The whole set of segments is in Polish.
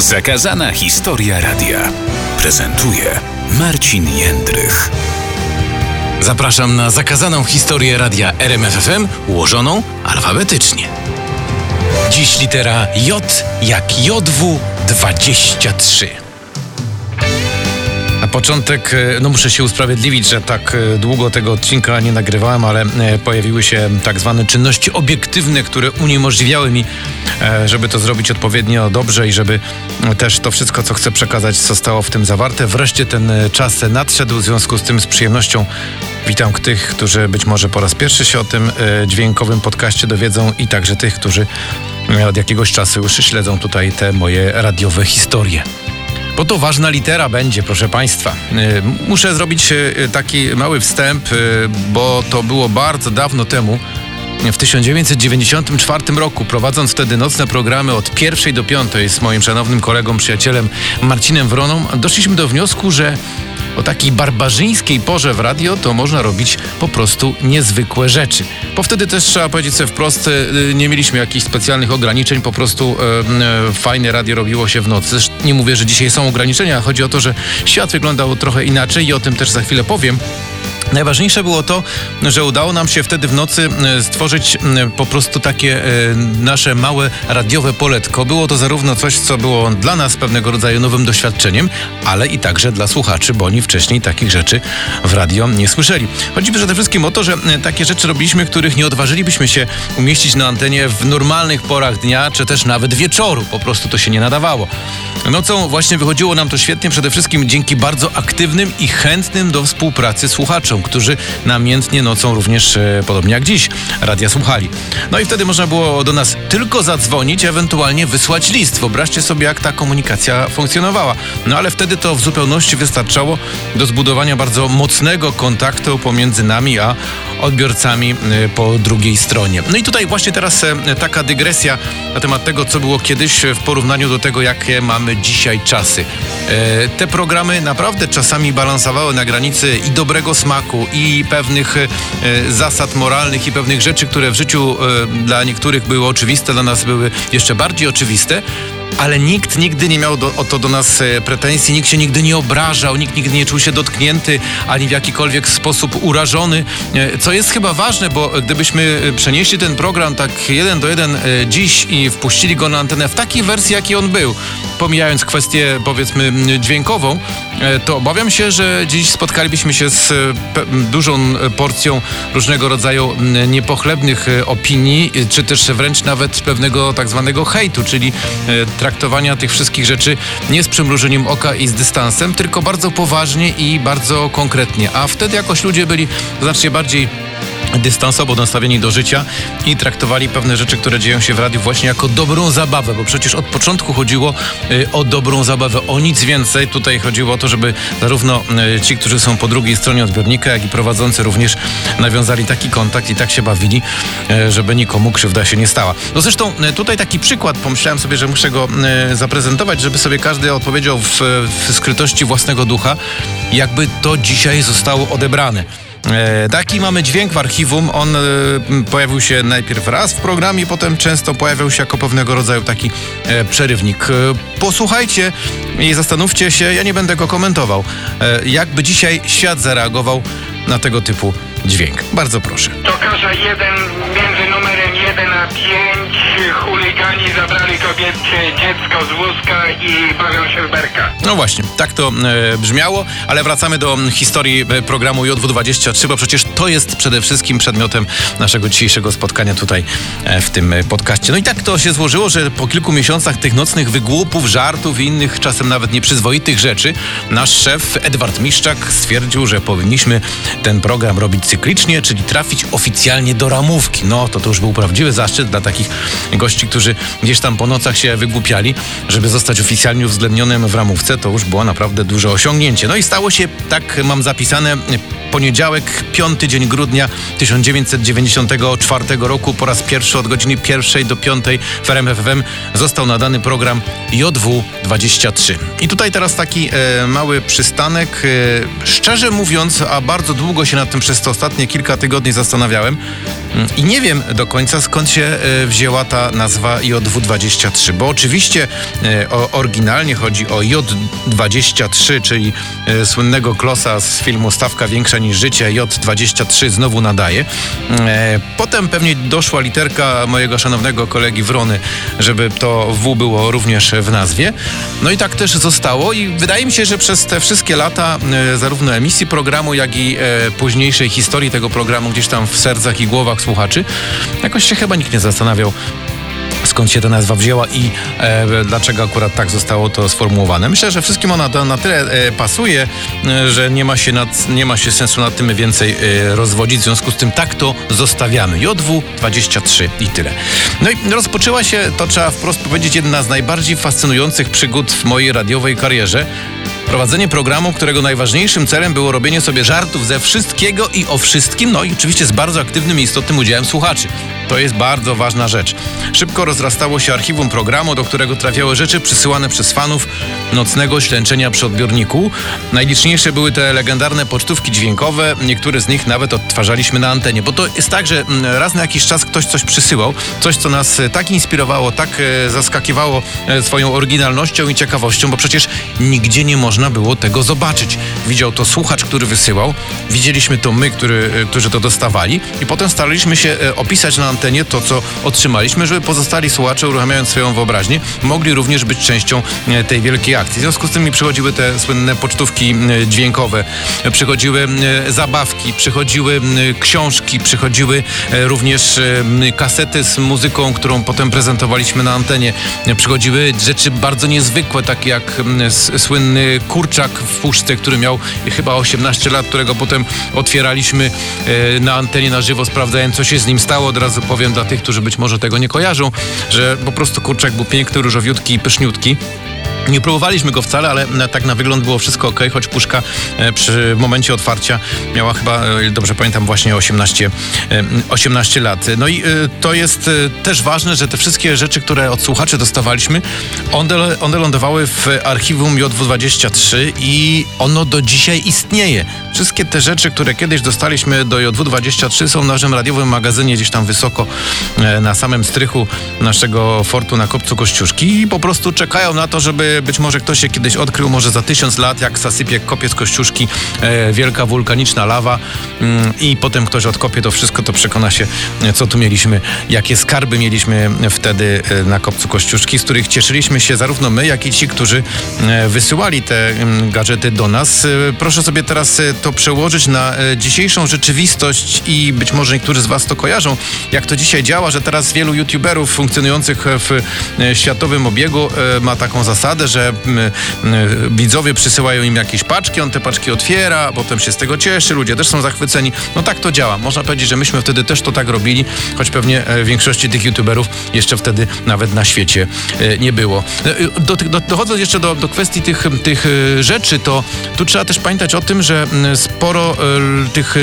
Zakazana historia radia prezentuje Marcin Jędrych. Zapraszam na zakazaną historię radia RMFFM ułożoną alfabetycznie. Dziś litera J jak JW 23. Początek, e, no muszę się usprawiedliwić, że tak e, długo tego odcinka nie nagrywałem, ale e, pojawiły się tak zwane czynności obiektywne, które uniemożliwiały mi, żeby to zrobić odpowiednio dobrze i żeby też to wszystko, co chcę przekazać, zostało w tym zawarte. Wreszcie ten czas nadszedł, w związku z tym z przyjemnością witam tych, którzy być może po raz pierwszy się o tym dźwiękowym podcaście dowiedzą i także tych, którzy od jakiegoś czasu już śledzą tutaj te moje radiowe historie. Bo to ważna litera będzie, proszę Państwa. Y, muszę zrobić y, taki mały wstęp, y, bo to było bardzo dawno temu. W 1994 roku, prowadząc wtedy nocne programy od pierwszej do piątej z moim szanownym kolegą, przyjacielem Marcinem Wroną, doszliśmy do wniosku, że o takiej barbarzyńskiej porze w radio to można robić po prostu niezwykłe rzeczy. Bo wtedy też trzeba powiedzieć sobie wprost, e, nie mieliśmy jakichś specjalnych ograniczeń, po prostu e, fajne radio robiło się w nocy. Nie mówię, że dzisiaj są ograniczenia, chodzi o to, że świat wyglądał trochę inaczej i o tym też za chwilę powiem. Najważniejsze było to, że udało nam się wtedy w nocy e, stworzyć po prostu takie e, nasze małe radiowe poletko. Było to zarówno coś, co było dla nas pewnego rodzaju nowym doświadczeniem, ale i także dla słuchaczy, bo oni wcześniej takich rzeczy w radio nie słyszeli. Chodzi przede wszystkim o to, że e, takie rzeczy robiliśmy, których nie odważylibyśmy się umieścić na antenie w normalnych porach dnia, czy też nawet wieczoru. Po prostu to się nie nadawało. Nocą właśnie wychodziło nam to świetnie, przede wszystkim dzięki bardzo aktywnym i chętnym do współpracy słuchaczom którzy namiętnie nocą również, e, podobnie jak dziś, radia słuchali. No i wtedy można było do nas tylko zadzwonić, ewentualnie wysłać list. Wyobraźcie sobie, jak ta komunikacja funkcjonowała. No ale wtedy to w zupełności wystarczało do zbudowania bardzo mocnego kontaktu pomiędzy nami a odbiorcami e, po drugiej stronie. No i tutaj właśnie teraz e, taka dygresja na temat tego, co było kiedyś w porównaniu do tego, jakie mamy dzisiaj czasy. Te programy naprawdę czasami balansowały na granicy i dobrego smaku, i pewnych e, zasad moralnych i pewnych rzeczy, które w życiu e, dla niektórych były oczywiste, dla nas były jeszcze bardziej oczywiste ale nikt nigdy nie miał do, o to do nas e, pretensji, nikt się nigdy nie obrażał, nikt nigdy nie czuł się dotknięty ani w jakikolwiek sposób urażony, co jest chyba ważne, bo gdybyśmy przenieśli ten program tak jeden do jeden dziś i wpuścili go na antenę w takiej wersji, jaki on był, pomijając kwestię powiedzmy dźwiękową, to obawiam się, że dziś spotkalibyśmy się z dużą porcją różnego rodzaju niepochlebnych e, opinii, e, czy też wręcz nawet pewnego tak zwanego hejtu, czyli e, traktowania tych wszystkich rzeczy nie z przymrużeniem oka i z dystansem, tylko bardzo poważnie i bardzo konkretnie. A wtedy jakoś ludzie byli znacznie bardziej dystansowo nastawieni do życia i traktowali pewne rzeczy, które dzieją się w radiu właśnie jako dobrą zabawę, bo przecież od początku chodziło y, o dobrą zabawę, o nic więcej. Tutaj chodziło o to, żeby zarówno y, ci, którzy są po drugiej stronie odbiornika, jak i prowadzący również nawiązali taki kontakt i tak się bawili, y, żeby nikomu krzywda się nie stała. No zresztą tutaj taki przykład, pomyślałem sobie, że muszę go zaprezentować, żeby sobie każdy odpowiedział w, w skrytości własnego ducha, jakby to dzisiaj zostało odebrane. E, taki mamy dźwięk w archiwum. On e, pojawił się najpierw raz w programie, potem często pojawiał się jako pewnego rodzaju taki e, przerywnik. Posłuchajcie i zastanówcie się, ja nie będę go komentował, jakby dzisiaj świat zareagował na tego typu dźwięk. Bardzo proszę. To kasza jeden między numerem 1 a 5 chuligani zabrali kobiecie dziecko z wózka i bawią się w berka. No właśnie, tak to e, brzmiało, ale wracamy do historii e, programu JW23, bo przecież to jest przede wszystkim przedmiotem naszego dzisiejszego spotkania tutaj e, w tym e, podcaście. No i tak to się złożyło, że po kilku miesiącach tych nocnych wygłupów, żartów i innych czasem nawet nieprzyzwoitych rzeczy, nasz szef Edward Miszczak stwierdził, że powinniśmy ten program robić cyklicznie, czyli trafić oficjalnie do ramówki. No to to już był prawdziwy zaszczyt dla takich gości, którzy gdzieś tam po nocach się wygłupiali, żeby zostać oficjalnie uwzględnionym w ramówce, to już było naprawdę duże osiągnięcie. No i stało się, tak mam zapisane, poniedziałek, piąty dzień grudnia 1994 roku, po raz pierwszy od godziny pierwszej do piątej w RMFFM został nadany program JW23. I tutaj teraz taki e, mały przystanek. E, szczerze mówiąc, a bardzo długo się nad tym przez te ostatnie kilka tygodni zastanawiałem, I nie wiem do końca skąd się e, wzięła ta nazwa JW23, bo oczywiście e, oryginalnie chodzi o J23, czyli e, słynnego klosa z filmu Stawka Większa niż Życie, J23 znowu nadaje. E, Potem pewnie doszła literka mojego szanownego kolegi Wrony, żeby to W było również w nazwie. No i tak też zostało i wydaje mi się, że przez te wszystkie lata zarówno emisji programu, jak i późniejszej historii tego programu gdzieś tam w sercach i głowach słuchaczy, jakoś się chyba nikt nie zastanawiał, skąd się ta nazwa wzięła i e, dlaczego akurat tak zostało to sformułowane. Myślę, że wszystkim ona na, tyle e, pasuje, e, że nie ma, się nad, nie ma się sensu nad tym więcej e, rozwodzić. W związku z tym tak to zostawiamy. JW 23 i tyle. No i rozpoczęła się, to trzeba wprost powiedzieć, jedna z najbardziej fascynujących przygód w mojej radiowej karierze. Prowadzenie programu, którego najważniejszym celem było robienie sobie żartów ze wszystkiego i o wszystkim, no i oczywiście z bardzo aktywnym i istotnym udziałem słuchaczy. To jest bardzo ważna rzecz. Szybko rozrastało się archiwum programu, do którego trafiały rzeczy przysyłane przez fanów nocnego ślęczenia przy odbiorniku. Najliczniejsze były te legendarne pocztówki dźwiękowe, niektóre z nich nawet odtwarzaliśmy na antenie, bo to jest tak, że mm, raz na jakiś czas ktoś coś przysyłał, coś co nas e, tak inspirowało, tak e, zaskakiwało e, swoją oryginalnością i ciekawością, bo przecież nigdzie nie można było tego zobaczyć. Widział to słuchacz, który wysyłał, widzieliśmy to my, który, którzy to dostawali i potem staraliśmy się opisać na antenie to, co otrzymaliśmy, żeby pozostali słuchacze, uruchamiając swoją wyobraźnię, mogli również być częścią e, tej wielkiej akcji. W związku z tym mi przychodziły te słynne pocztówki dźwiękowe, przychodziły zabawki, przychodziły książki, przychodziły e, również e, kasety z muzyką, którą potem prezentowaliśmy na antenie. Przychodziły rzeczy bardzo niezwykłe, takie jak słynny kurczak w puszce, który miał chyba 18 lat, którego potem otwieraliśmy na antenie na żywo, sprawdzając, co się z nim stało. Od razu powiem dla tych, którzy być może tego nie kojarzą, że po prostu kurczak był piękny, różowiutki i pyszniutki. Nie próbowaliśmy go wcale, ale tak na wygląd było wszystko ok, choć puszka e, przy momencie otwarcia miała chyba, e, dobrze pamiętam, właśnie 18, e, 18 lat. No i e, to jest e, też ważne, że te wszystkie rzeczy, które od słuchaczy dostawaliśmy, one, one lądowały w archiwum JW23 i ono do dzisiaj istnieje. Wszystkie te rzeczy, które kiedyś dostaliśmy do JW23 są w naszym radiowym magazynie gdzieś tam wysoko e, na samym strychu naszego fortu na Kopcu Kościuszki i po prostu czekają na to, żeby być może ktoś się kiedyś odkrył, może za tysiąc lat, jak zasypie kopiec Kościuszki e, wielka wulkaniczna lawa mm, i potem ktoś odkopie to wszystko, to przekona się, co tu mieliśmy, jakie skarby mieliśmy wtedy e, na Kopcu Kościuszki, z których cieszyliśmy się zarówno my, jak i ci, którzy e, wysyłali te mm, gadżety do nas. E, Proszę sobie teraz to przełożyć na dzisiejszą rzeczywistość i być może niektórzy z Was to kojarzą, jak to dzisiaj działa, że teraz wielu youtuberów funkcjonujących w światowym obiegu ma taką zasadę, że m, m, widzowie przysyłają im jakieś paczki, on te paczki otwiera, potem się z tego cieszy, ludzie też są zachwyceni. No tak to działa. Można powiedzieć, że myśmy wtedy też to tak robili, choć pewnie e, większości tych youtuberów jeszcze wtedy nawet na świecie e, nie było. E, Do, tych- do, dochodząc jeszcze do, do kwestii tych, tych rzeczy, to tu trzeba też pamiętać o tym, że m, sporo tych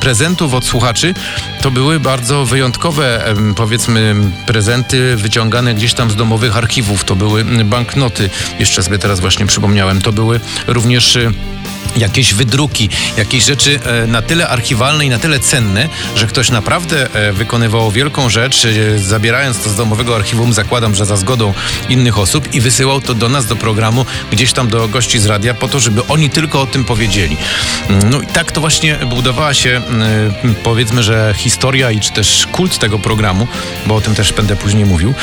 prezentów od słuchaczy to były bardzo wyjątkowe, powiedzmy, prezenty wyciągane gdzieś tam z domowych archiwów. To były banknoty, jeszcze sobie teraz właśnie przypomniałem. To były również e, jakieś wydruki, jakieś rzeczy e, na tyle archiwalne i na tyle cenne, że ktoś naprawdę e, wykonywał wielką rzecz, e, zabierając to z domowego archiwum, zakładam, że za zgodą innych osób i wysyłał to do nas, do programu, gdzieś tam do gości z radia, po to, żeby oni tylko o tym powiedzieli. Mm, No i tak to właśnie budowała się, mm, powiedzmy, że historia i czy też kult tego programu, bo o tym też będę później mówił.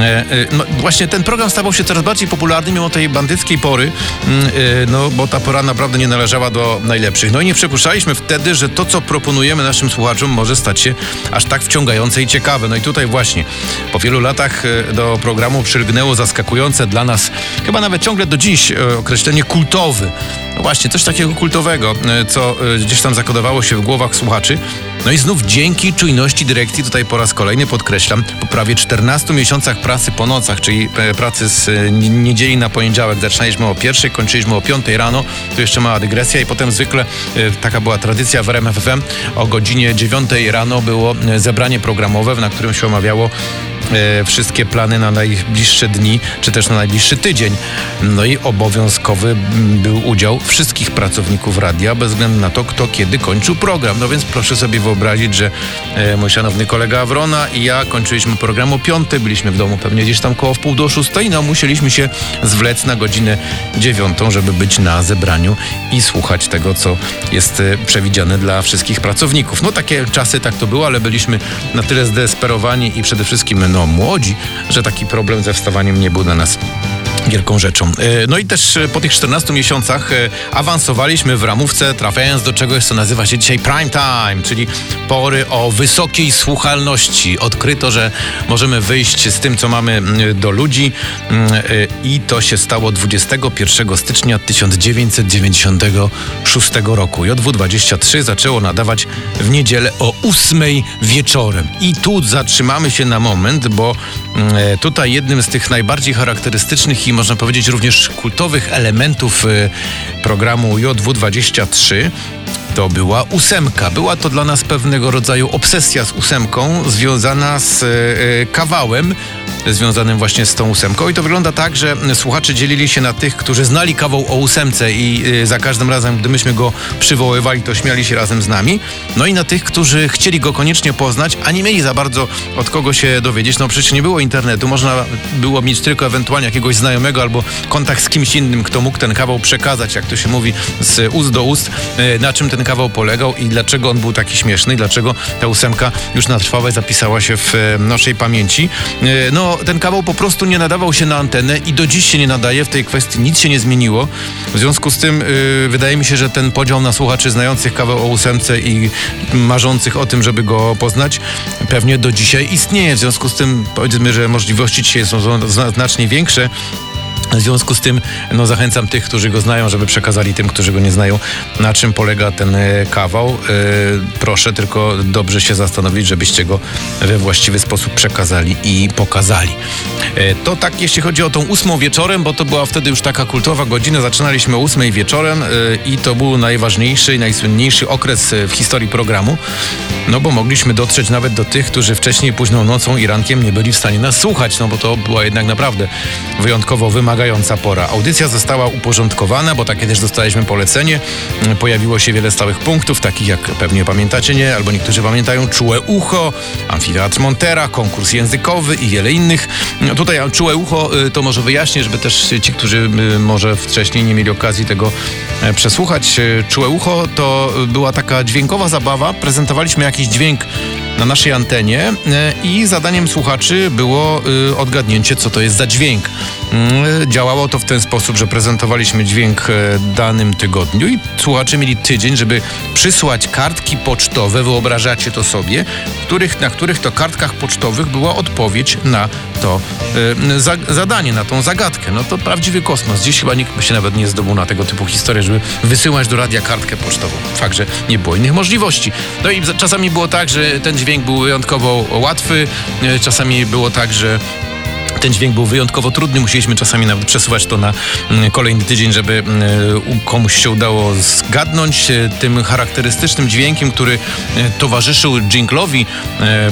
E, No, właśnie ten program stawał się coraz bardziej popularny mimo tej bandyckiej pory, mm, no bo ta pora naprawdę nie należała do najlepszych. No i nie przypuszczaliśmy wtedy, że to, co proponujemy naszym słuchaczom, może stać się aż tak wciągające i ciekawe. No i tutaj właśnie po wielu latach e, do programu przylgnęło zaskakujące dla nas, chyba nawet ciągle do dziś, e, określenie kultowy. No właśnie, coś takiego kultowego, e, co gdzieś tam zakodowało się w głowach słuchaczy. No i znów dzięki czujności dyrekcji, tutaj po raz kolejny podkreślam, po prawie 14 miesiącach pracy po nocach, czyli e, pracy z e, nie- niedzieli na poniedziałek. Zaczynaliśmy o pierwszej, kończyliśmy o piątej rano. Tu jeszcze mała dygresja i potem zwykle e, taka była tradycja w RMF FM. O godzinie 9 rano było zebranie programowe, na którym się omawiało wszystkie plany na najbliższe dni, czy też na najbliższy tydzień. No i obowiązkowy był udział wszystkich pracowników radia, bez względu na to, kto kiedy kończył program. No więc proszę sobie wyobrazić, że e, mój szanowny kolega Awrona i ja kończyliśmy program o piątej, byliśmy w domu pewnie gdzieś tam koło w pół do szóstej, no musieliśmy się zwlec na godzinę dziewiątą, żeby być na zebraniu i słuchać tego, co jest e, przewidziane dla wszystkich pracowników. No takie czasy tak to było, ale byliśmy na tyle zdesperowani i przede wszystkim no młodzi, że taki problem ze wstawaniem nie był dla nas wielką rzeczą. E, No i też e, po tych 14 miesiącach e, awansowaliśmy w ramówce, trafiając do czegoś, co nazywa się dzisiaj prime time, czyli pory o wysokiej słuchalności. Odkryto, że możemy wyjść z tym, co mamy mm, do ludzi mm, i to się stało 21 stycznia 1996 roku. JW23 zaczęło nadawać w niedzielę o 8 wieczorem. I tu zatrzymamy się na moment, bo mm, tutaj jednym z tych najbardziej charakterystycznych i można powiedzieć również kultowych elementów e, programu JW23 to była ósemka. Była to dla nas pewnego rodzaju obsesja z ósemką, związana z e, e, kawałem, związanym właśnie z tą ósemką. I to wygląda tak, że słuchacze dzielili się na tych, którzy znali kawał o ósemce i e, za każdym razem, gdy myśmy go przywoływali, to śmiali się razem z nami. No i na tych, którzy chcieli go koniecznie poznać, a nie mieli za bardzo od kogo się dowiedzieć. No przecież nie było internetu, można było mieć tylko ewentualnie jakiegoś znajomego albo kontakt z kimś innym, kto mógł ten kawał przekazać, jak to się mówi, z ust do ust, na czym ten kawał polegał i dlaczego on był taki śmieszny dlaczego ta ósemka już na trwałe zapisała się w e, naszej pamięci. E, No, ten kawał po prostu nie nadawał się na antenę i do dziś się nie nadaje. W tej kwestii nic się nie zmieniło. W związku z tym e, wydaje mi się, że ten podział na słuchaczy znających kawał o ósemce i marzących o tym, żeby go poznać, pewnie do dzisiaj istnieje. W związku z tym powiedzmy, że możliwości dzisiaj są zna- znacznie większe. W związku z tym no, zachęcam tych, którzy go znają, żeby przekazali tym, którzy go nie znają, na czym polega ten e, kawał. E, proszę tylko dobrze się zastanowić, żebyście go we właściwy sposób przekazali i pokazali. E, to tak, jeśli chodzi o tą ósmą wieczorem, bo to była wtedy już taka kultowa godzina. Zaczynaliśmy o ósmej wieczorem i to był najważniejszy i najsłynniejszy okres w historii programu, no bo mogliśmy dotrzeć nawet do tych, którzy wcześniej późną nocą i rankiem nie byli w stanie nas słuchać, no bo to była jednak naprawdę wyjątkowo wymagająca pora. Audycja została uporządkowana, bo takie też dostaliśmy polecenie. Mm, Pojawiło się wiele stałych punktów, takich jak pewnie pamiętacie, nie? Albo niektórzy pamiętają Czułe Ucho, Amfiteatr Montera, konkurs językowy i wiele innych. No Tutaj Czułe Ucho y, to może wyjaśnię, żeby też ci, którzy y, może wcześniej nie mieli okazji tego e, przesłuchać. Y, Czułe Ucho to była taka dźwiękowa zabawa. Prezentowaliśmy jakiś dźwięk na naszej antenie e, i zadaniem słuchaczy było odgadnięcie, co to jest za dźwięk. Mm, Działało to w ten sposób, że prezentowaliśmy dźwięk e, danym tygodniu i słuchacze mieli tydzień, żeby przysłać kartki pocztowe, wyobrażacie to sobie, których, na których to kartkach pocztowych była odpowiedź na to za, zadanie, na tą zagadkę. No to prawdziwy kosmos. Dziś chyba nikt by się nawet nie zdobył na tego typu historię, żeby wysyłać do radia kartkę pocztową. Fakt, że nie było innych możliwości. No i za- czasami było tak, że ten dźwięk był wyjątkowo łatwy, e, czasami było tak, że ten dźwięk był wyjątkowo trudny, musieliśmy czasami nawet przesuwać to na mm, kolejny tydzień, żeby mm, komuś się udało zgadnąć e, tym charakterystycznym dźwiękiem, który e, towarzyszył dżinglowi e,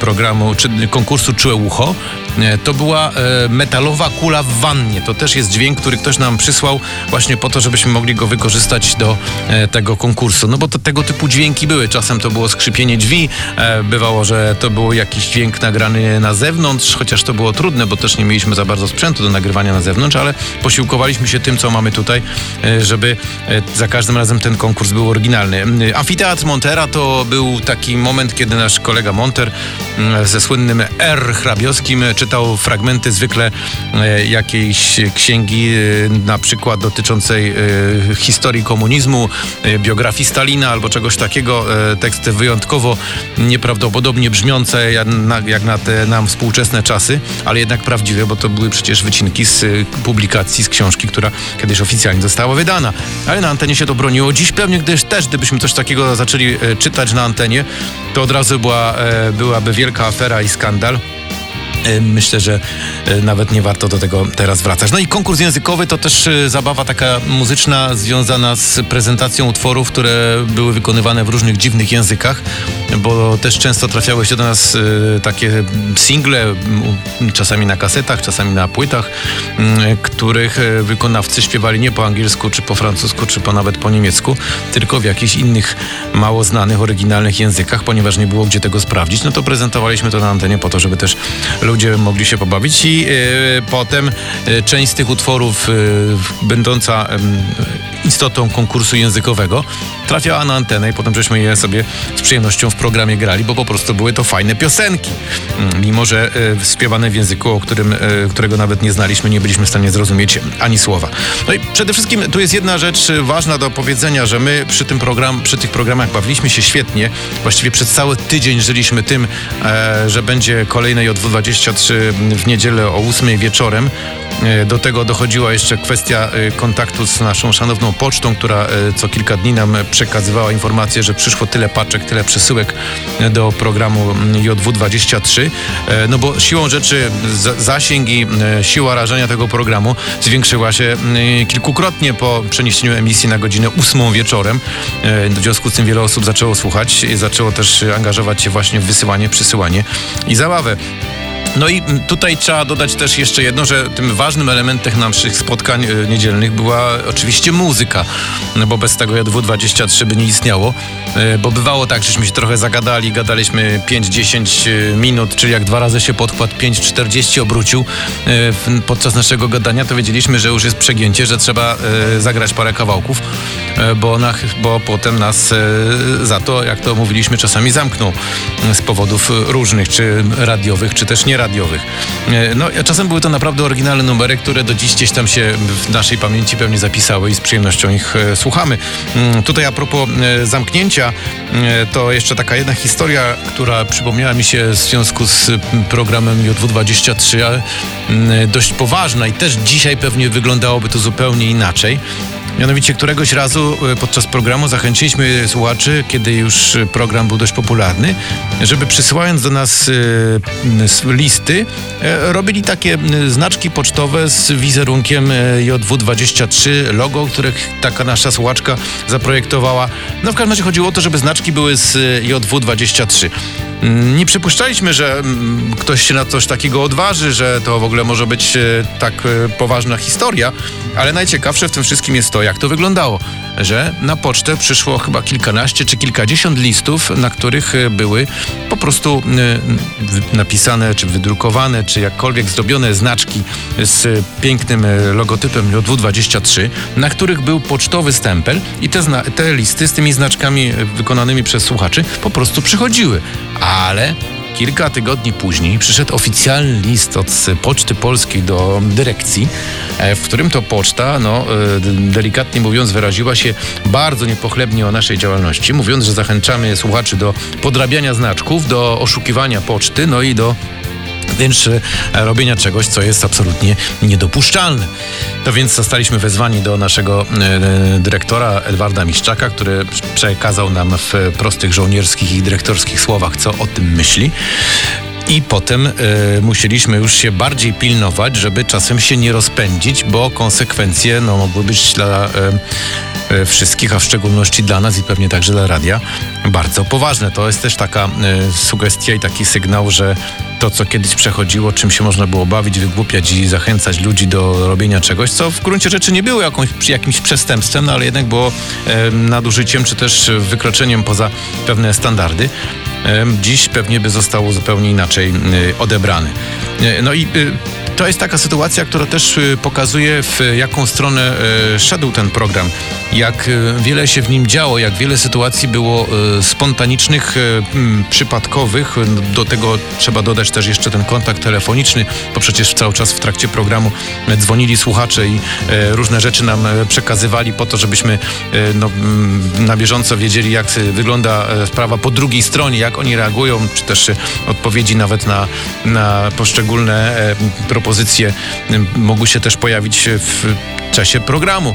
programu, czy konkursu Czułe Ucho. E, To była e, metalowa kula w wannie. To też jest dźwięk, który ktoś nam przysłał właśnie po to, żebyśmy mogli go wykorzystać do e, tego konkursu. No bo to, tego typu dźwięki były. Czasem to było skrzypienie drzwi, bywało, że to był jakiś dźwięk nagrany na zewnątrz, chociaż to było trudne, bo też nie mieliśmy za bardzo sprzętu do nagrywania na zewnątrz, ale posiłkowaliśmy się tym, co mamy tutaj, żeby za każdym razem ten konkurs był oryginalny. Amfiteatr Montera to był taki moment, kiedy nasz kolega Monter mm, ze słynnym R hrabiowskim czytał fragmenty zwykle e, jakiejś księgi, e, na przykład dotyczącej e, historii komunizmu, biografii Stalina albo czegoś takiego. Teksty wyjątkowo nieprawdopodobnie brzmiące jak na, te nam współczesne czasy, ale jednak prawdziwe, bo to były przecież wycinki z publikacji, z książki, która kiedyś oficjalnie została wydana. Ale na antenie się to broniło. Dziś pewnie gdyż też, gdybyśmy coś takiego zaczęli czytać na antenie, to od razu była, byłaby wielka afera i skandal. E, Myślę, że e, nawet nie warto do tego teraz wracać. No i konkurs językowy to też e, zabawa taka muzyczna związana z prezentacją utworów, które były wykonywane w różnych dziwnych językach, bo też często trafiały się do nas takie single, czasami na kasetach, czasami na płytach, których wykonawcy śpiewali nie po angielsku, czy po francusku, czy po nawet po niemiecku, tylko w jakichś innych mało znanych, oryginalnych językach, ponieważ nie było gdzie tego sprawdzić. No to prezentowaliśmy to na antenie po to, żeby też ludzie mogli się pobawić i e, potem e, część z tych utworów e, będąca istotą konkursu językowego trafiała na antenę i potem żeśmy je sobie z przyjemnością w programie grali, bo po prostu były to fajne piosenki. Mm, Mimo, że e, śpiewane w języku, o którym, e, którego nawet nie znaliśmy, nie byliśmy w stanie zrozumieć ani słowa. No i przede wszystkim tu jest jedna rzecz e, ważna do powiedzenia, że my przy tym program, przy tych programach bawiliśmy się świetnie. Właściwie przez cały tydzień żyliśmy tym, e, że będzie kolejne J23 w niedzielę o 8 wieczorem. Do tego dochodziła jeszcze kwestia kontaktu z naszą szanowną pocztą, która co kilka dni nam przekazywała informację, że przyszło tyle paczek, tyle przesyłek e, do programu mm, JW23. E, No bo siłą rzeczy zasięg i e, siła rażenia tego programu zwiększyła się mm, kilkukrotnie po przeniesieniu emisji na godzinę 8 wieczorem. W związku z tym wiele osób zaczęło słuchać zaczęło też angażować się właśnie w wysyłanie, przysyłanie i zabawę. No i tutaj trzeba dodać też jeszcze jedno, że tym ważnym elementem naszych spotkań e, niedzielnych była oczywiście muzyka, no bo bez tego JW23 by nie istniało, e, bo bywało tak, żeśmy się trochę zagadali, gadaliśmy 5-10 e, minut, czyli jak dwa razy się podkład 5-40 obrócił podczas naszego gadania, to wiedzieliśmy, że już jest przegięcie, że trzeba zagrać parę kawałków, bo, na, bo potem nas za to, jak to mówiliśmy, czasami zamknął z powodów różnych, czy radiowych, czy też nieradiowych. E, No, czasem były to naprawdę oryginalne numery, które do dziś gdzieś tam się w naszej pamięci pewnie zapisały i z przyjemnością ich e, słuchamy. Mm, Tutaj a propos e, zamknięcia, to jeszcze taka jedna historia, która przypomniała mi się w związku z programem JW23, ale mm, dość poważna i też dzisiaj pewnie wyglądałoby to zupełnie inaczej. Mianowicie któregoś razu e, podczas programu zachęciliśmy słuchaczy, kiedy już e, program był dość popularny, żeby przysyłając do nas e, listy, robili takie znaczki pocztowe z wizerunkiem e, JW23, logo, których taka nasza słuchaczka zaprojektowała. No w każdym razie chodziło o to, żeby znaczki były z e, JW23. Mm, Nie przypuszczaliśmy, że mm, ktoś się na coś takiego odważy, że to w ogóle może być e, tak e, poważna historia, ale najciekawsze w tym wszystkim jest to, jak to wyglądało, że na pocztę przyszło chyba kilkanaście czy kilkadziesiąt listów, na których e, były po prostu napisane, czy wydrukowane, czy jakkolwiek zrobione znaczki z pięknym logotypem JW23, na których był pocztowy stempel i te, te listy z tymi znaczkami wykonanymi przez słuchaczy po prostu przychodziły. Ale kilka tygodni później przyszedł oficjalny list od Poczty Polskiej do dyrekcji, e, w którym to poczta, no, e, delikatnie mówiąc, wyraziła się bardzo niepochlebnie o naszej działalności, mówiąc, że zachęcamy słuchaczy do podrabiania znaczków, do oszukiwania poczty, no i do wręcz e, robienia czegoś, co jest absolutnie niedopuszczalne. No więc zostaliśmy wezwani do naszego e, dyrektora Edwarda Miszczaka, który przekazał nam w prostych żołnierskich i dyrektorskich słowach, co o tym myśli. I potem e, musieliśmy już się bardziej pilnować, żeby czasem się nie rozpędzić, bo konsekwencje no, mogły być dla e, e, wszystkich, a w szczególności dla nas i pewnie także dla radia, bardzo poważne. To jest też taka e, sugestia i taki sygnał, że to, co kiedyś przechodziło, czym się można było bawić, wygłupiać i zachęcać ludzi do robienia czegoś, co w gruncie rzeczy nie było jakąś, jakimś przestępstwem, no ale jednak było e, nadużyciem czy też wykroczeniem poza pewne standardy. Dziś pewnie by zostało zupełnie inaczej y, odebrany. Y, No i y, to jest taka sytuacja, która też y, pokazuje, w jaką stronę y, szedł ten program. Jak y, wiele się w nim działo, jak wiele sytuacji było spontanicznych, przypadkowych. Do tego trzeba dodać też jeszcze ten kontakt telefoniczny, bo przecież cały czas w trakcie programu dzwonili słuchacze i różne rzeczy nam przekazywali po to, żebyśmy no, na bieżąco wiedzieli, jak wygląda sprawa po drugiej stronie, jak oni reagują, czy też odpowiedzi nawet na, na poszczególne e, propozycje mogły się też pojawić w czasie programu.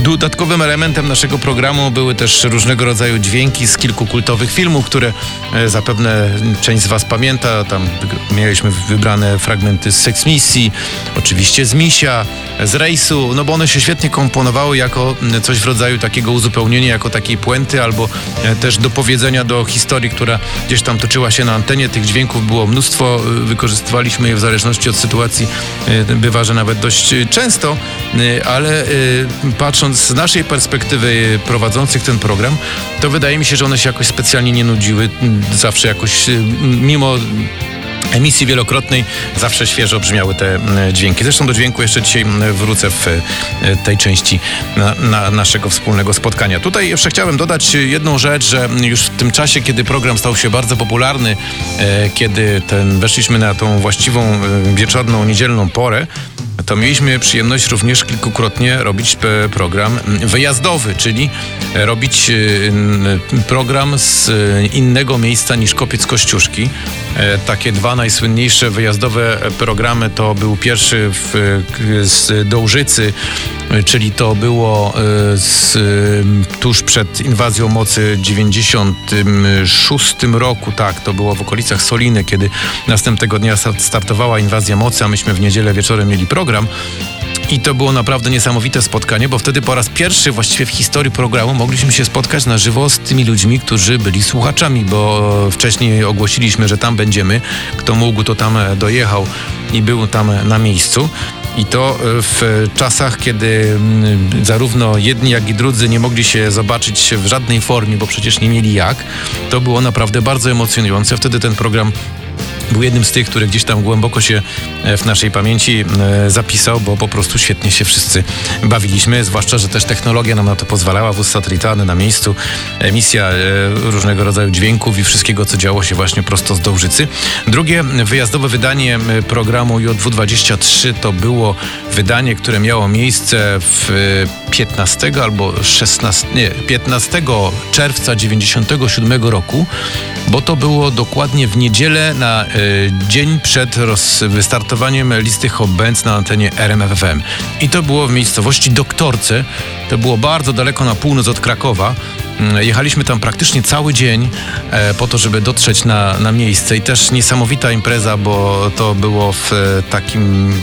Dodatkowym elementem naszego programu były też różnego rodzaju dźwięki z kilku kultowych filmów, które e, zapewne część z Was pamięta. Tam mieliśmy wybrane fragmenty z Sex Misji, oczywiście z Misia, z Rejsu, no bo one się świetnie komponowały jako coś w rodzaju takiego uzupełnienia, jako takiej puenty albo e, też dopowiedzenia do historii, która gdzieś tam toczyła się na antenie. Tych dźwięków było mnóstwo, e, wykorzystywaliśmy je w zależności od sytuacji, bywa, że nawet dość często, ale patrząc z naszej perspektywy prowadzących ten program, to wydaje mi się, że one się jakoś specjalnie nie nudziły. Zawsze jakoś, y, mimo emisji wielokrotnej zawsze świeżo brzmiały te dźwięki. Zresztą do dźwięku jeszcze dzisiaj wrócę w y, tej części na, na naszego wspólnego spotkania. Tutaj jeszcze chciałem dodać jedną rzecz, że już w tym czasie, kiedy program stał się bardzo popularny, e, kiedy ten, weszliśmy na tą właściwą y, wieczorną, niedzielną porę, to mieliśmy przyjemność również kilkukrotnie robić e, program wyjazdowy, czyli robić e, program z e, innego miejsca niż Kopiec Kościuszki. Takie dwa najsłynniejsze wyjazdowe programy to był pierwszy w, z Dołżycy, czyli to było z, tuż przed inwazją mocy w 96 roku, tak, to było w okolicach Soliny, kiedy następnego dnia startowała inwazja mocy, a myśmy w niedzielę wieczorem mieli program. I to było naprawdę niesamowite spotkanie, bo wtedy po raz pierwszy właściwie w historii programu mogliśmy się spotkać na żywo z tymi ludźmi, którzy byli słuchaczami, bo wcześniej ogłosiliśmy, że tam będziemy. Kto mógł, to tam dojechał i był tam na miejscu. I to w czasach, kiedy mm, zarówno jedni, jak i drudzy nie mogli się zobaczyć w żadnej formie, bo przecież nie mieli jak, to było naprawdę bardzo emocjonujące. Wtedy ten program był jednym z tych, który gdzieś tam głęboko się e, w naszej pamięci e, zapisał, bo po prostu świetnie się wszyscy bawiliśmy, zwłaszcza, że też technologia nam na to pozwalała, wóz satelitarny na miejscu, emisja e, różnego rodzaju dźwięków i wszystkiego, co działo się właśnie prosto z Dołżycy. Drugie wyjazdowe wydanie programu JW23 to było wydanie, które miało miejsce w 15 albo 16, nie, 15 czerwca 97 roku, bo to było dokładnie w niedzielę na y, dzień przed roz, wystartowaniem listy Hobbens na antenie RMFFM. I to było w miejscowości Doktorce. To było bardzo daleko na północ od Krakowa. Mm, jechaliśmy tam praktycznie cały dzień e, po to, żeby dotrzeć na, na miejsce i też niesamowita impreza, bo to było w e, takim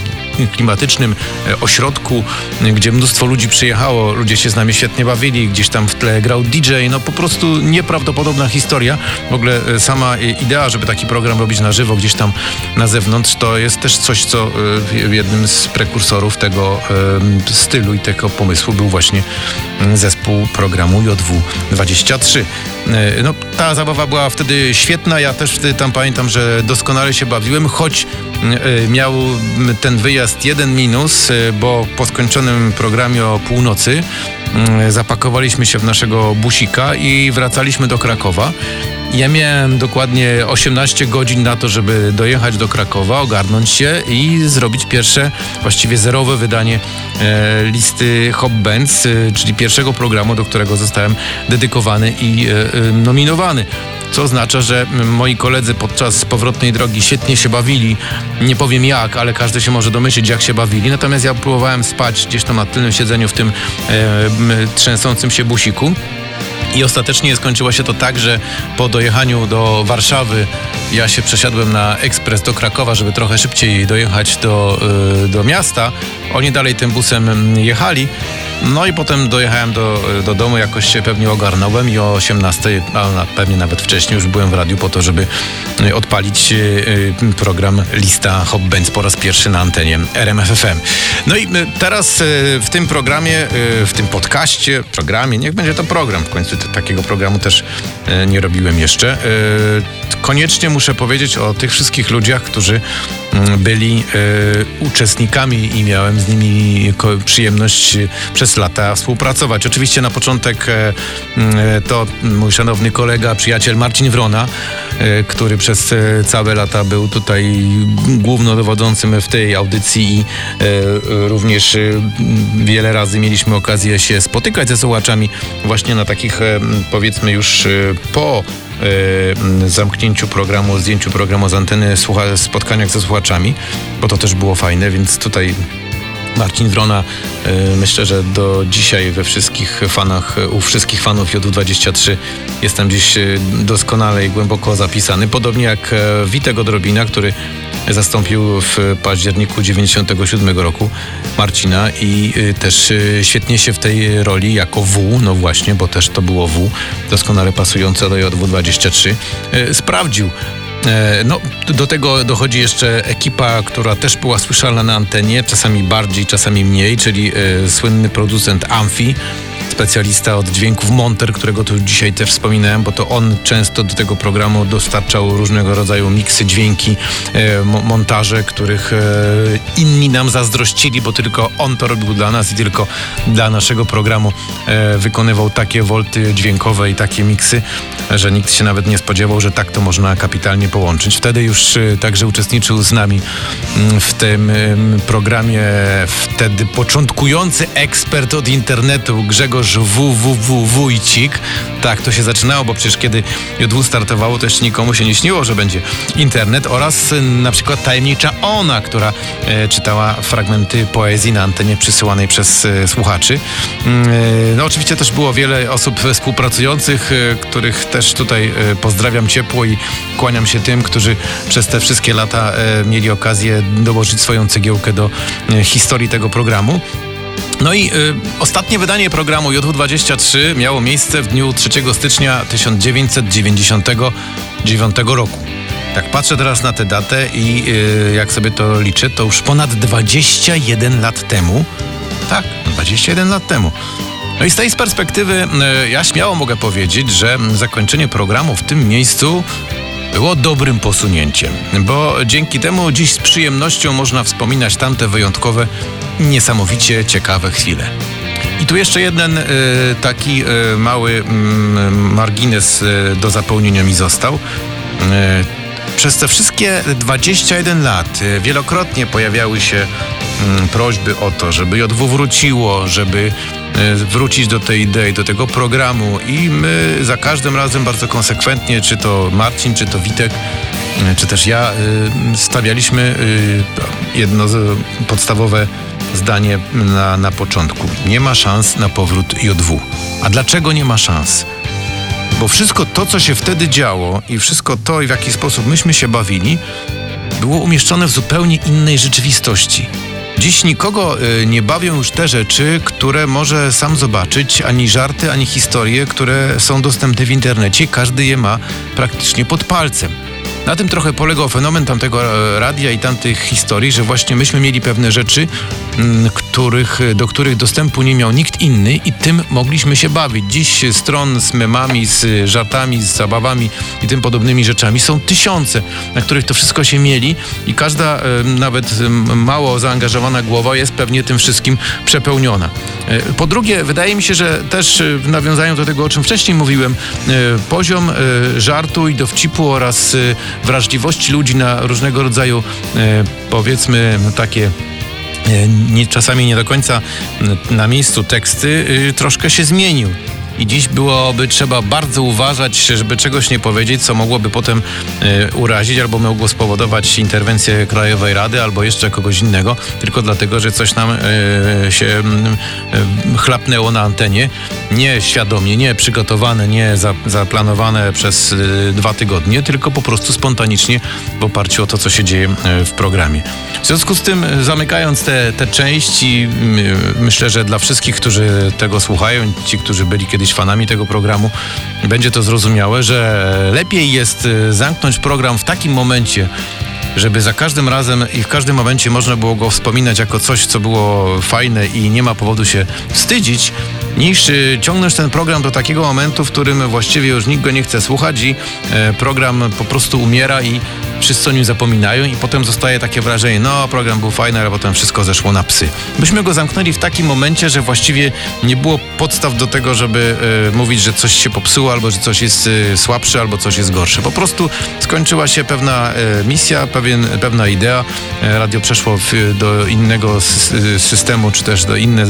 klimatycznym e, ośrodku, gdzie mnóstwo ludzi przyjechało, ludzie się z nami świetnie bawili, gdzieś tam w tle grał DJ, no po prostu nieprawdopodobna historia. W ogóle e, sama idea, żeby taki program robić na żywo gdzieś tam na zewnątrz, to jest też coś, co e, jednym z prekursorów tego stylu i tego pomysłu był właśnie zespół programu JW23. No, ta zabawa była wtedy świetna, ja też wtedy tam pamiętam, że doskonale się bawiłem, choć miał ten wyjazd jest jeden minus, y, bo po skończonym programie o północy y, zapakowaliśmy się w naszego busika i wracaliśmy do Krakowa. Ja miałem dokładnie 18 godzin na to, żeby dojechać do Krakowa, ogarnąć się i zrobić pierwsze, właściwie zerowe wydanie e, listy Hop Bands, e, czyli pierwszego programu, do którego zostałem dedykowany i e, e nominowany co oznacza, że moi koledzy podczas powrotnej drogi świetnie się bawili. Nie powiem jak, ale każdy się może domyślić, jak się bawili. Natomiast ja próbowałem spać gdzieś tam na tylnym siedzeniu w tym e, trzęsącym się busiku. I ostatecznie skończyło się to tak, że po dojechaniu do Warszawy ja się przesiadłem na ekspres do Krakowa, żeby trochę szybciej dojechać do, e, do miasta. Oni dalej tym busem jechali. No i potem dojechałem do, do domu, jakoś się pewnie ogarnąłem i o 18, a pewnie nawet wcześniej już byłem w radiu po to, żeby y, odpalić y, y, program Lista Hop Bands po raz pierwszy na antenie RMFFM. No i teraz w tym programie, w tym podcaście, programie, niech będzie to program, w końcu takiego programu też nie robiłem jeszcze. Koniecznie muszę powiedzieć o tych wszystkich ludziach, którzy byli uczestnikami i miałem z nimi przyjemność przez lata współpracować. Oczywiście na początek e, e, to mój szanowny kolega, przyjaciel Marcin Wrona, e, który przez całe lata był tutaj głównodowodzącym w tej audycji i również wiele razy mieliśmy okazję się spotykać ze słuchaczami właśnie na takich powiedzmy już po zamknięciu programu, zdjęciu programu z anteny, spotkaniach ze słuchaczami, bo to też było fajne, więc tutaj Marcin Wrona, e, myślę, że do dzisiaj we wszystkich fanach, u wszystkich fanów Jodu23 jestem gdzieś e, doskonale i głęboko zapisany. Podobnie jak e, Witek Odrobina, który zastąpił w październiku 97 roku Marcina i też świetnie się w tej roli jako W, no właśnie, bo też to było W, doskonale pasujące do JW23, sprawdził. E, no, do tego dochodzi jeszcze ekipa, która też była słyszalna na antenie, czasami bardziej, czasami mniej, czyli słynny producent Amfi, specjalista od dźwięków Monter, którego tu dzisiaj też wspominałem, bo to on często do tego programu dostarczał różnego rodzaju miksy, dźwięki, e, montaże, których e, inni nam zazdrościli, bo tylko on to robił dla nas i tylko dla naszego programu e, wykonywał takie wolty dźwiękowe i takie miksy, że nikt się nawet nie spodziewał, że tak to można kapitalnie połączyć. Wtedy już także uczestniczył z nami mm, w tym programie wtedy początkujący ekspert od internetu Grzegorz Grzegorz WWW Wójcik. Tak to się zaczynało, bo przecież kiedy JW startowało, to jeszcze nikomu się nie śniło, że będzie internet oraz y, na przykład tajemnicza Ona, która e, czytała fragmenty poezji na antenie przysyłanej przez e, słuchaczy. Mm, e, no oczywiście też było wiele osób współpracujących, których też tutaj pozdrawiam ciepło i kłaniam się tym, którzy przez te wszystkie lata mieli okazję dołożyć swoją cegiełkę do historii tego programu. No i y, ostatnie wydanie programu JW23 miało miejsce w dniu 3 stycznia 1999 roku. Tak patrzę teraz na tę datę i y, jak sobie to liczę, to już ponad 21 lat temu. Tak, 21 lat temu. No i z tej perspektywy y, ja śmiało mogę powiedzieć, że zakończenie programu w tym miejscu było dobrym posunięciem, bo dzięki temu dziś z przyjemnością można wspominać tamte wyjątkowe, niesamowicie ciekawe chwile. I tu jeszcze jeden y, taki y, mały y, margines y, do zapełnienia mi został. Przez te wszystkie 21 lat wielokrotnie pojawiały się mm, prośby o to, żeby JW wróciło, żeby E, wrócić do tej idei, do tego programu i my za każdym razem bardzo konsekwentnie, czy to Marcin, czy to Witek, e, czy też ja, e, stawialiśmy jedno podstawowe zdanie na, na początku. Nie ma szans na powrót JW. A dlaczego nie ma szans? Bo wszystko to, co się wtedy działo i wszystko to, w jaki sposób myśmy się bawili, było umieszczone w zupełnie innej rzeczywistości. Dziś nikogo y, nie bawią już te rzeczy, które może sam zobaczyć, ani żarty, ani historie, które są dostępne w internecie. Każdy je ma praktycznie pod palcem. Na tym trochę polegał fenomen tamtego e, radia i tamtych historii, że właśnie myśmy mieli pewne rzeczy, mm, których, do których dostępu nie miał nikt inny i tym mogliśmy się bawić. Dziś stron z memami, z żartami, z zabawami i tym podobnymi rzeczami są tysiące, na których to wszystko się mieli i każda e, nawet mało zaangażowana głowa jest pewnie tym wszystkim przepełniona. E, po drugie, wydaje mi się, że też w nawiązaniu do tego, o czym wcześniej mówiłem, poziom żartu i dowcipu oraz wrażliwości ludzi na różnego rodzaju, e, powiedzmy, takie e, nie, czasami nie do końca na miejscu teksty, y, troszkę się zmienił. I dziś byłoby trzeba bardzo uważać, żeby czegoś nie powiedzieć, co mogłoby potem e, urazić albo mogło spowodować interwencję Krajowej Rady albo jeszcze kogoś innego, tylko dlatego, że coś nam e, się e, chlapnęło na antenie. Nie świadomie, nie przygotowane, nie za, zaplanowane przez dwa tygodnie, tylko po prostu spontanicznie w oparciu o to, co się dzieje w programie. W związku z tym, zamykając te, te części, myślę, że dla wszystkich, którzy tego słuchają, ci, którzy byli kiedyś kiedyś fanami tego programu, będzie to zrozumiałe, że lepiej jest y, zamknąć program w takim momencie, żeby za każdym razem i w każdym momencie można było go wspominać jako coś, co było fajne i nie ma powodu się wstydzić, niż y, ciągnąć ten program do takiego momentu, w którym właściwie już nikt go nie chce słuchać i e, program po prostu umiera i wszyscy o nim zapominają i potem zostaje takie wrażenie, no program był fajny, ale potem wszystko zeszło na psy. Myśmy go zamknęli w takim momencie, że właściwie nie było podstaw do tego, żeby e, mówić, że coś się popsuło, albo że coś jest e, słabsze, albo coś jest gorsze. Po prostu skończyła się pewna e, misja, pewien, pewna idea. Radio przeszło w, do innego systemu, czy też do inne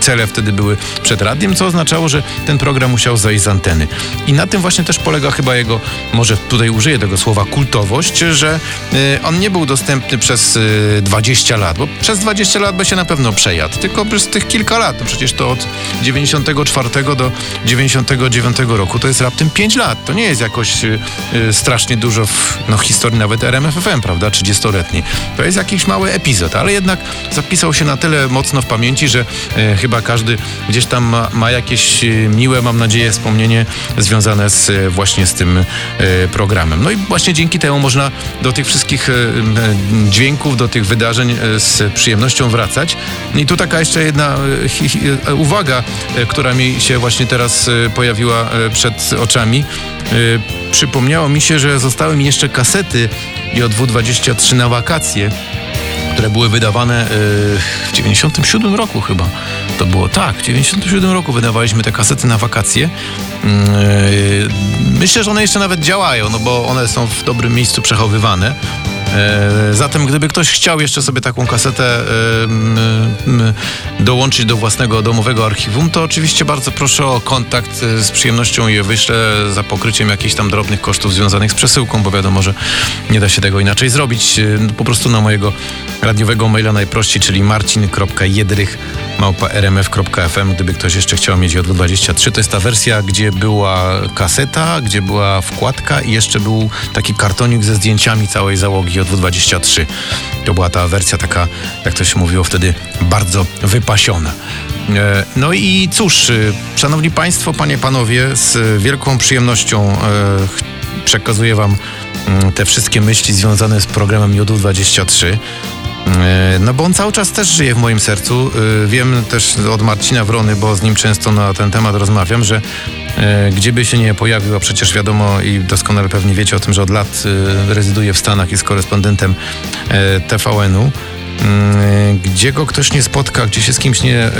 cele wtedy były przed radiem, co oznaczało, że ten program musiał zejść z anteny. I na tym właśnie też polega chyba jego, może tutaj użyję tego słowa, kultowość, okazałość, że y, on nie był dostępny przez y, 20 lat, bo przez 20 lat by się na pewno przejadł, tylko przez tych kilka lat. No przecież to od 94 do 99 roku to jest raptem 5 lat. To nie jest jakoś y, y, strasznie dużo w no, historii nawet RMFFM, prawda, 30-letniej. To jest jakiś mały epizod, ale jednak zapisał się na tyle mocno w pamięci, że y, chyba każdy gdzieś tam ma, ma jakieś y, miłe, mam nadzieję, wspomnienie związane z, y, właśnie z tym y, programem. No i właśnie dzięki temu można do tych wszystkich y, y, dźwięków, do tych wydarzeń y, z przyjemnością wracać. I tu taka jeszcze jedna uwaga, która mi się właśnie teraz pojawiła przed oczami. Przypomniało mi się, że zostały mi jeszcze kasety JW23 na wakacje które były wydawane y, w 97 roku chyba. To było tak, w 97 roku wydawaliśmy te kasety na wakacje. Y, Myślę, że one jeszcze nawet działają, no bo one są w dobrym miejscu przechowywane. E, Zatem, gdyby ktoś chciał jeszcze sobie taką kasetę e, dołączyć do własnego domowego archiwum, to oczywiście bardzo proszę o kontakt. e, Z przyjemnością je wyślę za pokryciem jakichś tam drobnych kosztów związanych z przesyłką, bo wiadomo, że nie da się tego inaczej zrobić. Po prostu na mojego radiowego maila najprościej, czyli marcin.jedrych małpa.rmf.fm, gdyby ktoś jeszcze chciał mieć J23. To jest ta wersja, gdzie była kaseta, gdzie była wkładka i jeszcze był taki kartonik ze zdjęciami całej załogi J23. To była ta wersja taka, jak to się mówiło wtedy, bardzo wypasiona. E, No i cóż, y, szanowni państwo, panie, panowie, z wielką przyjemnością e, przekazuję wam mm, te wszystkie myśli związane z programem Jodu23. E, No bo on cały czas też żyje w moim sercu. E, Wiem też od Marcina Wrony, bo z nim często na ten temat rozmawiam, że e, gdzie by się nie pojawił, a przecież wiadomo i doskonale pewnie wiecie o tym, że od lat e, rezyduje w Stanach, jest korespondentem e, TVN-u. Mm, Gdzie go ktoś nie spotka, gdzie się z kimś nie e,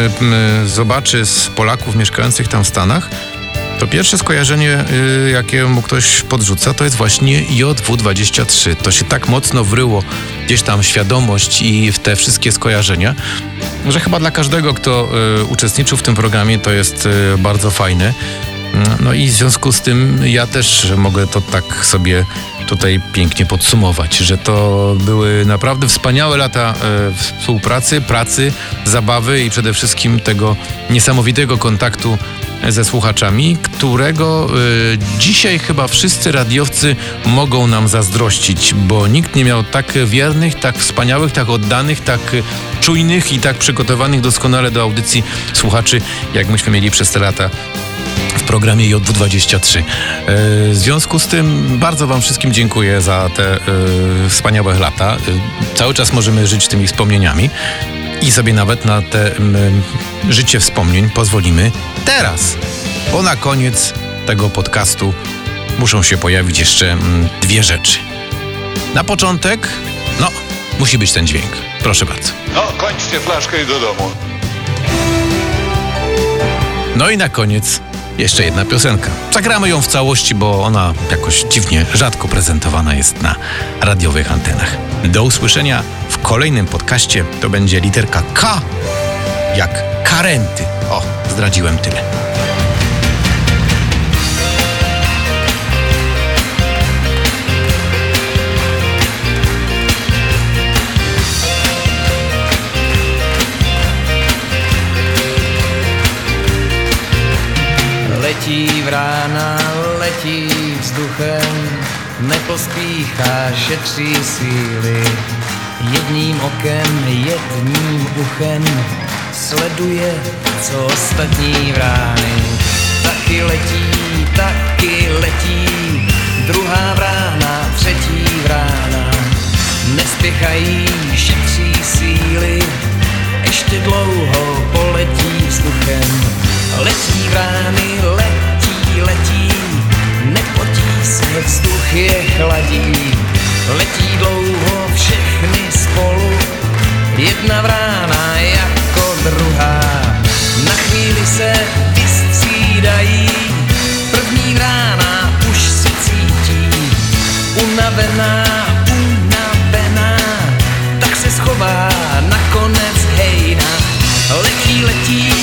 zobaczy z Polaków mieszkających tam w Stanach, to pierwsze skojarzenie, y, jakie mu ktoś podrzuca, to jest właśnie JW23. To się tak mocno wryło gdzieś tam świadomość i w te wszystkie skojarzenia, że chyba dla każdego, kto y, uczestniczył w tym programie, to jest y, bardzo fajne. No i w związku z tym ja też mogę to tak sobie tutaj pięknie podsumować, że to były naprawdę wspaniałe lata e, współpracy, pracy, zabawy i przede wszystkim tego niesamowitego kontaktu ze słuchaczami, którego e, dzisiaj chyba wszyscy radiowcy mogą nam zazdrościć, bo nikt nie miał tak wiernych, tak wspaniałych, tak oddanych, tak czujnych i tak przygotowanych doskonale do audycji słuchaczy, jak myśmy mieli przez te lata w programie JW23. E, W związku z tym bardzo Wam wszystkim dziękuję za te e, wspaniałe lata. E, Cały czas możemy żyć tymi wspomnieniami i sobie nawet na te m, życie wspomnień pozwolimy teraz. Bo na koniec tego podcastu muszą się pojawić jeszcze dwie rzeczy. Na początek, no, musi być ten dźwięk. Proszę bardzo. No, kończcie flaszkę i do domu. No i na koniec jeszcze jedna piosenka. Zagramy ją w całości, bo ona jakoś dziwnie rzadko prezentowana jest na radiowych antenach. Do usłyszenia w kolejnym podcaście. To będzie literka K jak karenty. O, zdradziłem tyle. Letí vrána, letí vzduchem, nepospíchá, šetří síly. Jedním okem, jedním uchem sleduje, co ostatní vrány. Taky letí, taky letí, druhá vrána, třetí vrána. Nespěchají, šetří síly, ještě dlouho poletí vzduchem. Letí vrány, letí, letí, nepotí se, vzduch je chladí. Letí dlouho všechny spolu, jedna vrána jako druhá. Na chvíli se vystřídají, první vrána už se cítí, unavená, unavená, tak se schová nakonec hejna. Letí, letí,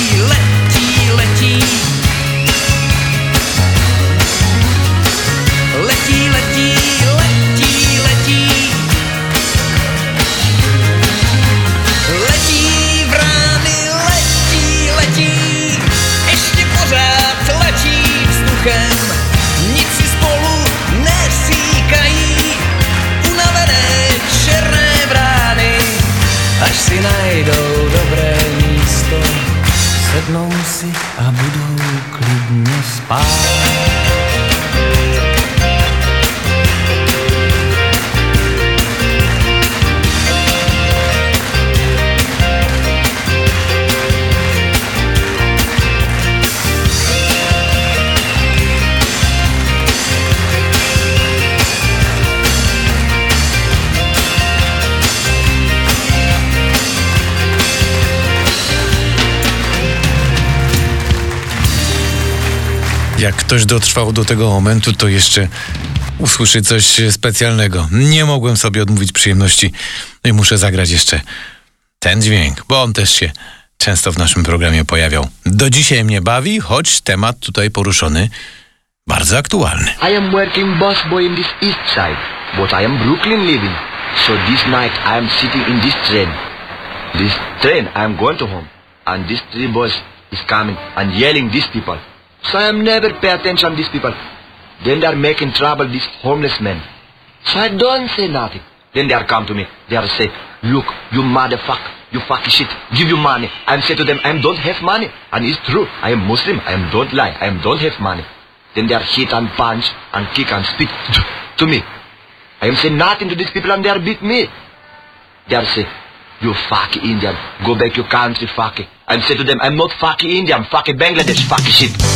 ktoś dotrwał do tego momentu, to jeszcze usłyszy coś specjalnego. Nie mogłem sobie odmówić przyjemności i muszę zagrać jeszcze ten dźwięk, bo on też się często w naszym programie pojawiał. Do dzisiaj mnie bawi, choć temat tutaj poruszony bardzo aktualny. I am working boss boy in this east side, but I am Brooklyn living. So this night I am sitting in this train. This train I am going to home. And this three boys is coming and yelling these people. So I never pay attention to these people. Then they are making trouble these homeless men. So I don't say nothing. Then they are come to me. They are say, look, you motherfucker, you fucking shit, give you money. I say to them, I don't have money. And it's true. I am Muslim. I am don't lie. I am don't have money. Then they are hit and punch and kick and spit to me. I am say nothing to these people and they are beat me. They are say, you fucking Indian, go back your country, fucking. I'm say to them, I'm not fucking Indian, fucking Bangladesh, fucking shit.